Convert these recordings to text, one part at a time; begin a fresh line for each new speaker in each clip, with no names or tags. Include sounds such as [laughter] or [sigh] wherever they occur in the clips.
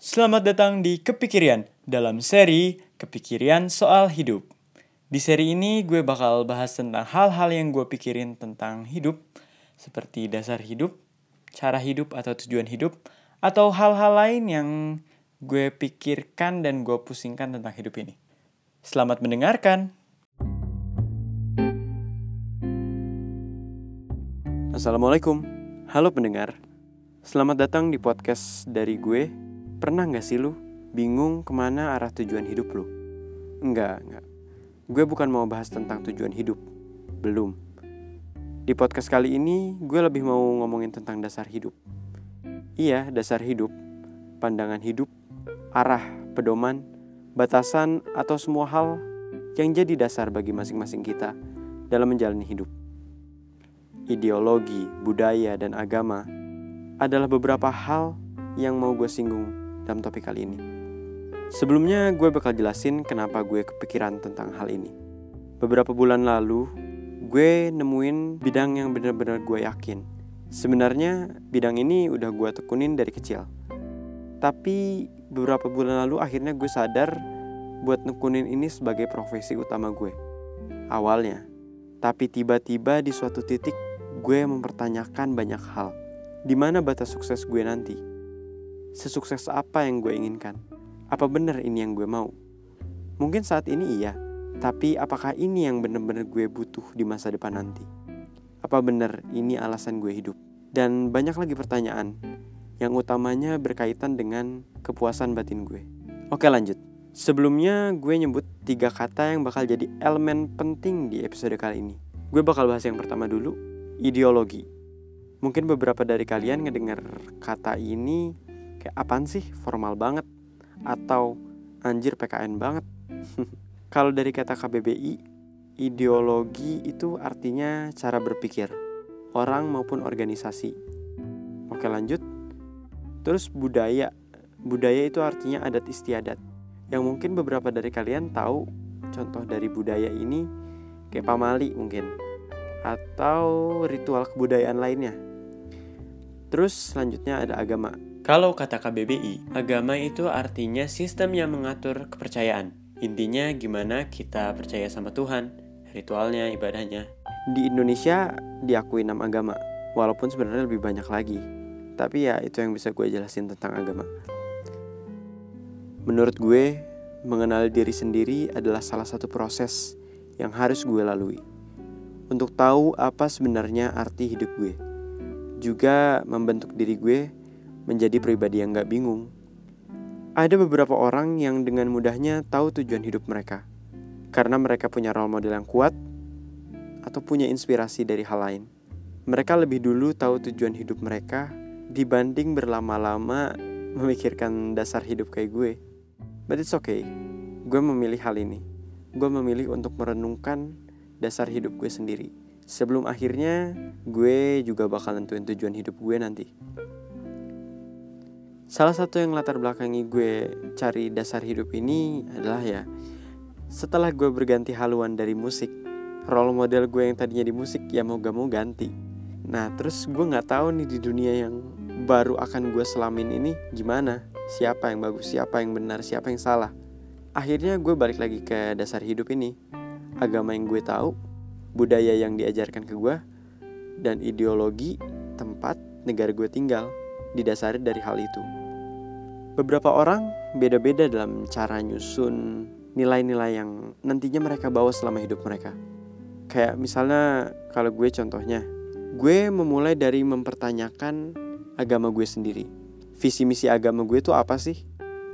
Selamat datang di Kepikirian dalam seri Kepikirian Soal Hidup. Di seri ini gue bakal bahas tentang hal-hal yang gue pikirin tentang hidup, seperti dasar hidup, cara hidup atau tujuan hidup, atau hal-hal lain yang gue pikirkan dan gue pusingkan tentang hidup ini. Selamat mendengarkan. Assalamualaikum, halo pendengar. Selamat datang di podcast dari gue. Pernah gak sih lu bingung ke mana arah tujuan hidup lu? Enggak, enggak. Gue bukan mau bahas tentang tujuan hidup. Belum. Di podcast kali ini, gue lebih mau ngomongin tentang dasar hidup. Iya, dasar hidup, pandangan hidup, arah, pedoman, batasan, atau semua hal yang jadi dasar bagi masing-masing kita dalam menjalani hidup ideologi, budaya, dan agama adalah beberapa hal yang mau gue singgung dalam topik kali ini. Sebelumnya gue bakal jelasin kenapa gue kepikiran tentang hal ini. Beberapa bulan lalu, gue nemuin bidang yang benar-benar gue yakin. Sebenarnya bidang ini udah gue tekunin dari kecil. Tapi beberapa bulan lalu akhirnya gue sadar buat nekunin ini sebagai profesi utama gue. Awalnya. Tapi tiba-tiba di suatu titik gue mempertanyakan banyak hal. Di mana batas sukses gue nanti? Sesukses apa yang gue inginkan? Apa benar ini yang gue mau? Mungkin saat ini iya, tapi apakah ini yang benar-benar gue butuh di masa depan nanti? Apa benar ini alasan gue hidup? Dan banyak lagi pertanyaan yang utamanya berkaitan dengan kepuasan batin gue. Oke lanjut. Sebelumnya gue nyebut tiga kata yang bakal jadi elemen penting di episode kali ini. Gue bakal bahas yang pertama dulu, ideologi. Mungkin beberapa dari kalian ngedengar kata ini kayak apaan sih formal banget atau anjir PKN banget. [laughs] Kalau dari kata KBBI, ideologi itu artinya cara berpikir orang maupun organisasi. Oke, lanjut. Terus budaya. Budaya itu artinya adat istiadat. Yang mungkin beberapa dari kalian tahu contoh dari budaya ini kayak pamali mungkin atau ritual kebudayaan lainnya. Terus selanjutnya ada agama. Kalau kata KBBI, agama itu artinya sistem yang mengatur kepercayaan. Intinya gimana kita percaya sama Tuhan, ritualnya, ibadahnya. Di Indonesia diakui enam agama, walaupun sebenarnya lebih banyak lagi. Tapi ya itu yang bisa gue jelasin tentang agama. Menurut gue, mengenal diri sendiri adalah salah satu proses yang harus gue lalui untuk tahu apa sebenarnya arti hidup gue. Juga membentuk diri gue menjadi pribadi yang gak bingung. Ada beberapa orang yang dengan mudahnya tahu tujuan hidup mereka. Karena mereka punya role model yang kuat atau punya inspirasi dari hal lain. Mereka lebih dulu tahu tujuan hidup mereka dibanding berlama-lama memikirkan dasar hidup kayak gue. But it's okay. Gue memilih hal ini. Gue memilih untuk merenungkan dasar hidup gue sendiri. Sebelum akhirnya gue juga bakal nentuin tujuan hidup gue nanti. Salah satu yang latar belakangi gue cari dasar hidup ini adalah ya setelah gue berganti haluan dari musik, role model gue yang tadinya di musik ya mau gak mau ganti. Nah terus gue nggak tahu nih di dunia yang baru akan gue selamin ini gimana, siapa yang bagus, siapa yang benar, siapa yang salah. Akhirnya gue balik lagi ke dasar hidup ini agama yang gue tahu, budaya yang diajarkan ke gue, dan ideologi tempat negara gue tinggal didasari dari hal itu. Beberapa orang beda-beda dalam cara nyusun nilai-nilai yang nantinya mereka bawa selama hidup mereka. Kayak misalnya kalau gue contohnya, gue memulai dari mempertanyakan agama gue sendiri. Visi misi agama gue itu apa sih?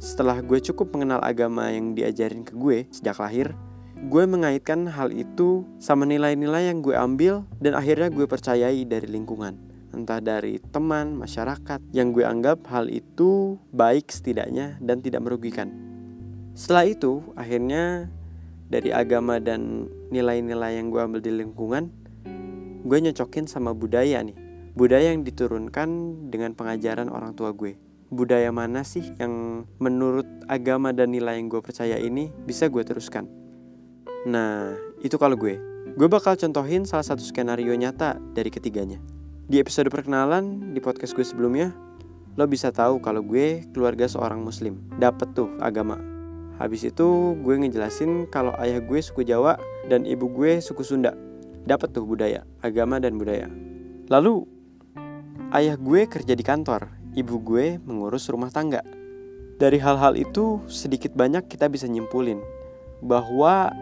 Setelah gue cukup mengenal agama yang diajarin ke gue sejak lahir, gue mengaitkan hal itu sama nilai-nilai yang gue ambil dan akhirnya gue percayai dari lingkungan entah dari teman, masyarakat yang gue anggap hal itu baik setidaknya dan tidak merugikan. Setelah itu, akhirnya dari agama dan nilai-nilai yang gue ambil di lingkungan, gue nyocokin sama budaya nih. Budaya yang diturunkan dengan pengajaran orang tua gue. Budaya mana sih yang menurut agama dan nilai yang gue percaya ini bisa gue teruskan? Nah, itu kalau gue. Gue bakal contohin salah satu skenario nyata dari ketiganya. Di episode perkenalan di podcast gue sebelumnya, lo bisa tahu kalau gue keluarga seorang muslim. Dapet tuh agama. Habis itu gue ngejelasin kalau ayah gue suku Jawa dan ibu gue suku Sunda. Dapet tuh budaya, agama dan budaya. Lalu ayah gue kerja di kantor, ibu gue mengurus rumah tangga. Dari hal-hal itu sedikit banyak kita bisa nyimpulin bahwa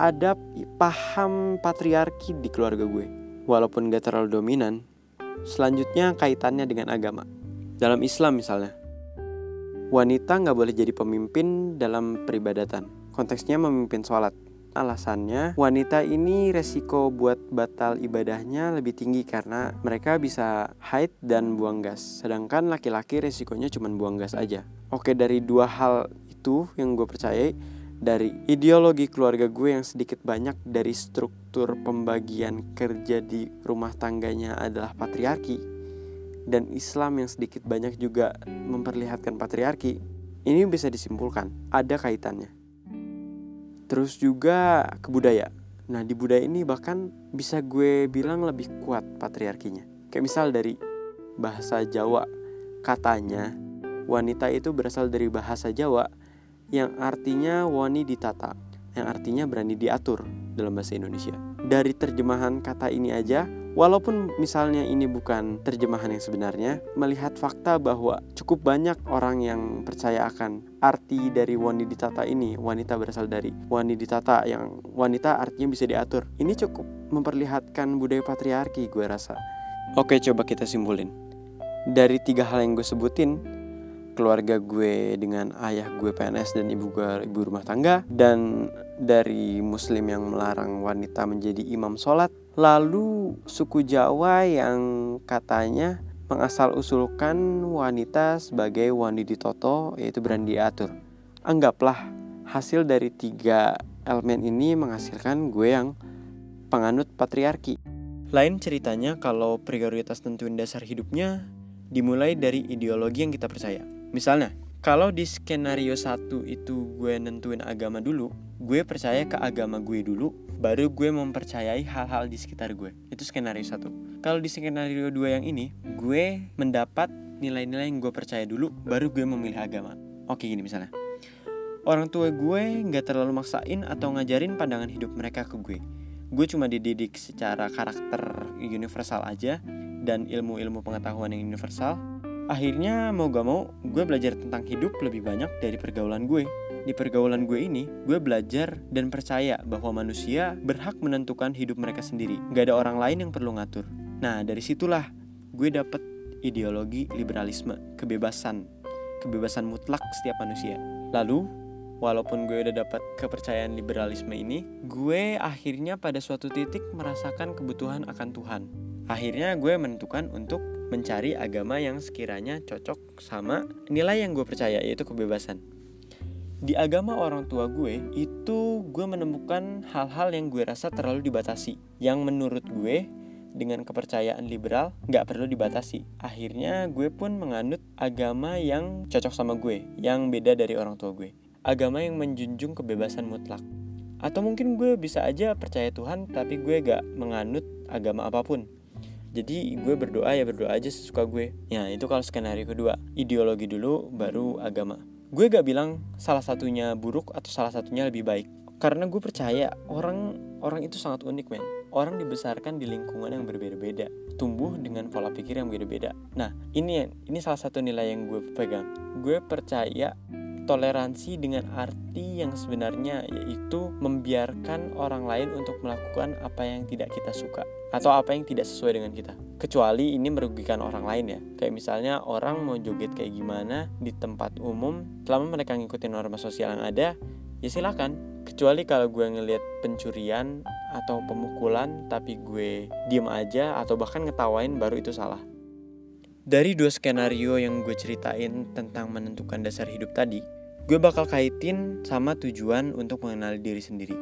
ada paham patriarki di keluarga gue. Walaupun gak terlalu dominan, selanjutnya kaitannya dengan agama. Dalam Islam misalnya, wanita nggak boleh jadi pemimpin dalam peribadatan. Konteksnya memimpin sholat. Alasannya, wanita ini resiko buat batal ibadahnya lebih tinggi karena mereka bisa haid dan buang gas. Sedangkan laki-laki resikonya cuma buang gas aja. Oke, dari dua hal itu yang gue percayai, dari ideologi keluarga gue yang sedikit banyak dari struktur pembagian kerja di rumah tangganya adalah patriarki. Dan Islam yang sedikit banyak juga memperlihatkan patriarki. Ini bisa disimpulkan ada kaitannya. Terus juga ke budaya nah di budaya ini bahkan bisa gue bilang lebih kuat patriarkinya. Kayak misal dari bahasa Jawa katanya wanita itu berasal dari bahasa Jawa yang artinya wani ditata, yang artinya berani diatur dalam bahasa Indonesia. Dari terjemahan kata ini aja, walaupun misalnya ini bukan terjemahan yang sebenarnya, melihat fakta bahwa cukup banyak orang yang percaya akan arti dari wani ditata ini, wanita berasal dari wani ditata yang wanita artinya bisa diatur. Ini cukup memperlihatkan budaya patriarki gue rasa. Oke coba kita simpulin. Dari tiga hal yang gue sebutin, keluarga gue dengan ayah gue PNS dan ibu gue ibu rumah tangga. Dan dari muslim yang melarang wanita menjadi imam sholat lalu suku Jawa yang katanya mengasal usulkan wanita sebagai wani ditoto yaitu berani diatur anggaplah hasil dari tiga elemen ini menghasilkan gue yang penganut patriarki. Lain ceritanya kalau prioritas tentuin dasar hidupnya dimulai dari ideologi yang kita percaya Misalnya, kalau di skenario satu itu gue nentuin agama dulu, gue percaya ke agama gue dulu, baru gue mempercayai hal-hal di sekitar gue. Itu skenario satu. Kalau di skenario dua yang ini, gue mendapat nilai-nilai yang gue percaya dulu, baru gue memilih agama. Oke gini misalnya. Orang tua gue nggak terlalu maksain atau ngajarin pandangan hidup mereka ke gue. Gue cuma dididik secara karakter universal aja dan ilmu-ilmu pengetahuan yang universal Akhirnya mau gak mau gue belajar tentang hidup lebih banyak dari pergaulan gue. Di pergaulan gue ini, gue belajar dan percaya bahwa manusia berhak menentukan hidup mereka sendiri. Gak ada orang lain yang perlu ngatur. Nah, dari situlah gue dapet ideologi liberalisme, kebebasan, kebebasan mutlak setiap manusia. Lalu, walaupun gue udah dapat kepercayaan liberalisme ini, gue akhirnya pada suatu titik merasakan kebutuhan akan Tuhan. Akhirnya gue menentukan untuk mencari agama yang sekiranya cocok sama nilai yang gue percaya yaitu kebebasan. Di agama orang tua gue itu gue menemukan hal-hal yang gue rasa terlalu dibatasi. Yang menurut gue dengan kepercayaan liberal nggak perlu dibatasi. Akhirnya gue pun menganut agama yang cocok sama gue, yang beda dari orang tua gue. Agama yang menjunjung kebebasan mutlak. Atau mungkin gue bisa aja percaya Tuhan tapi gue gak menganut agama apa pun jadi gue berdoa ya berdoa aja sesuka gue. Ya itu kalau skenario kedua. Ideologi dulu baru agama. Gue gak bilang salah satunya buruk atau salah satunya lebih baik. Karena gue percaya orang orang itu sangat unik men. Orang dibesarkan di lingkungan yang berbeda-beda. Tumbuh dengan pola pikir yang berbeda nah ini ini salah satu nilai yang gue pegang. Gue percaya toleransi dengan arti yang sebenarnya yaitu membiarkan orang lain untuk melakukan apa yang tidak kita suka atau apa yang tidak sesuai dengan kita. Kecuali ini merugikan orang lain ya. Kayak misalnya orang mau joget kayak gimana di tempat umum, selama mereka ngikutin norma sosial yang ada, ya silakan. Kecuali kalau gue ngelihat pencurian atau pemukulan tapi gue diem aja atau bahkan ngetawain baru itu salah. Dari dua skenario yang gue ceritain tentang menentukan dasar hidup tadi, gue bakal kaitin sama tujuan untuk mengenali diri sendiri,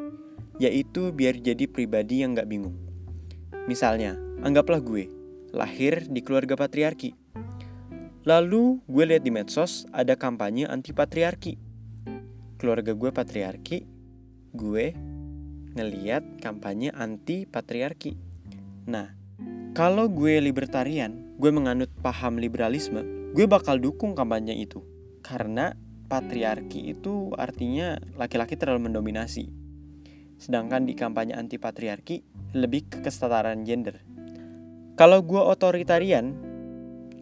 yaitu biar jadi pribadi yang gak bingung. Misalnya, anggaplah gue lahir di keluarga patriarki. Lalu gue lihat di medsos ada kampanye anti patriarki. Keluarga gue patriarki, gue ngeliat kampanye anti patriarki. Nah, kalau gue libertarian, gue menganut paham liberalisme, gue bakal dukung kampanye itu. Karena patriarki itu artinya laki-laki terlalu mendominasi. Sedangkan di kampanye anti patriarki lebih ke kesetaraan gender. Kalau gue otoritarian,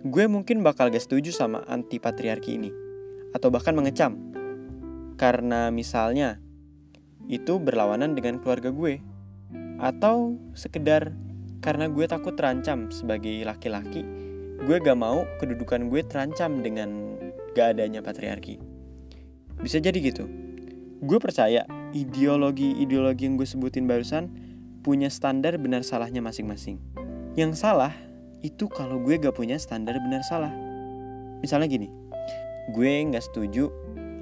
gue mungkin bakal gak setuju sama anti patriarki ini. Atau bahkan mengecam. Karena misalnya, itu berlawanan dengan keluarga gue. Atau sekedar karena gue takut terancam sebagai laki-laki, gue gak mau kedudukan gue terancam dengan gak adanya patriarki. Bisa jadi gitu. Gue percaya ideologi-ideologi yang gue sebutin barusan punya standar benar salahnya masing-masing. Yang salah itu kalau gue gak punya standar benar salah. Misalnya gini, gue gak setuju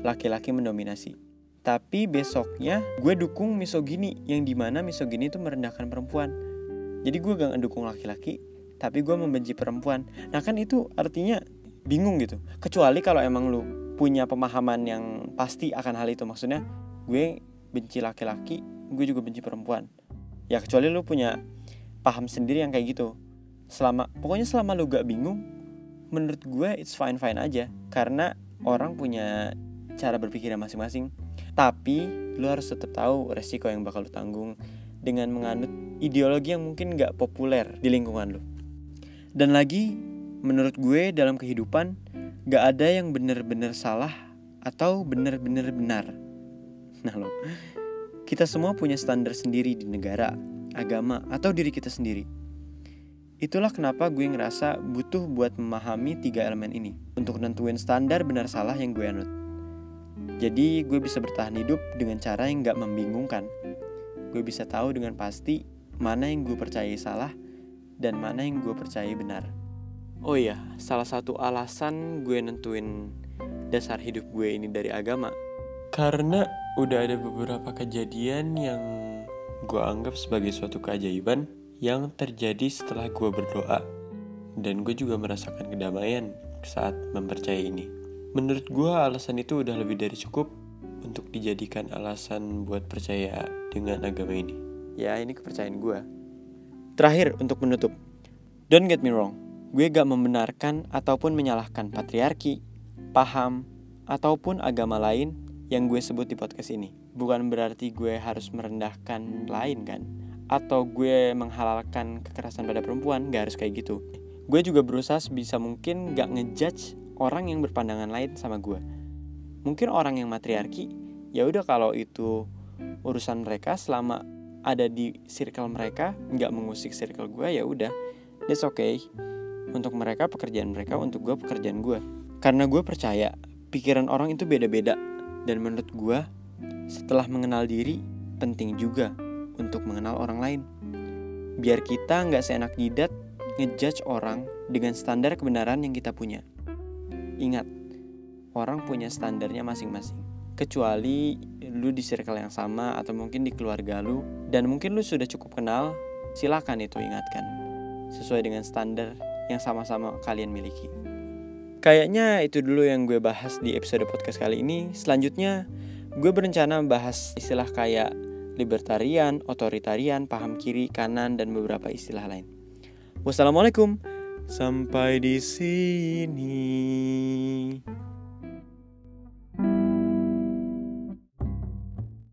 laki-laki mendominasi. Tapi besoknya gue dukung misogini yang di mana misogini itu merendahkan perempuan. Jadi gue gak ngedukung laki-laki, tapi gue membenci perempuan. Nah kan itu artinya bingung gitu. Kecuali kalau emang lu punya pemahaman yang pasti akan hal itu. Maksudnya gue benci laki-laki, gue juga benci perempuan. Ya kecuali lu punya paham sendiri yang kayak gitu. Selama pokoknya selama lu gak bingung, menurut gue it's fine fine aja. Karena orang punya cara berpikir masing-masing. Tapi lu harus tetap tahu resiko yang bakal lu tanggung dengan menganut ideologi yang mungkin gak populer di lingkungan lu. Dan lagi, menurut gue dalam kehidupan gak ada yang bener-bener salah atau bener-bener benar. Nah lo, kita semua punya standar sendiri di negara, agama, atau diri kita sendiri. Itulah kenapa gue ngerasa butuh buat memahami tiga elemen ini untuk nentuin standar benar salah yang gue anut. Jadi gue bisa bertahan hidup dengan cara yang gak membingungkan. Gue bisa tahu dengan pasti mana yang gue percaya salah dan mana yang gue percaya benar. Oh iya, salah satu alasan gue nentuin dasar hidup gue ini dari agama karena udah ada beberapa kejadian yang gue anggap sebagai suatu keajaiban yang terjadi setelah gue berdoa. Dan gue juga merasakan kedamaian saat mempercayai ini. Menurut gue alasan itu udah lebih dari cukup untuk dijadikan alasan buat percaya dengan agama ini. Ya ini kepercayaan gue. Terakhir untuk menutup. Don't get me wrong, gue gak membenarkan ataupun menyalahkan patriarki, paham, ataupun agama lain yang gue sebut di podcast ini. Bukan berarti gue harus merendahkan lain kan atau gue menghalalkan kekerasan pada perempuan, gak harus kayak gitu. Gue juga berusaha sebisa mungkin gak ngejudge orang yang berpandangan lain sama gue. Mungkin orang yang matriarki, ya udah kalau itu urusan mereka selama ada di circle mereka, nggak mengusik circle gue ya udah, that's okay. Untuk mereka pekerjaan mereka, untuk gue pekerjaan gue. Karena gue percaya pikiran orang itu beda-beda dan menurut gue, setelah mengenal diri, penting juga untuk mengenal orang lain. Biar kita nggak seenak jidat ngejudge orang dengan standar kebenaran yang kita punya. Ingat, orang punya standarnya masing-masing. Kecuali lu di circle yang sama atau mungkin di keluarga lu dan mungkin lu sudah cukup kenal, silakan itu ingatkan. Sesuai dengan standar yang sama-sama kalian miliki. Kayaknya itu dulu yang gue bahas di episode podcast kali ini. Selanjutnya, gue berencana membahas istilah kayak libertarian, otoritarian, paham kiri, kanan, dan beberapa istilah lain. Wassalamualaikum. Sampai di sini.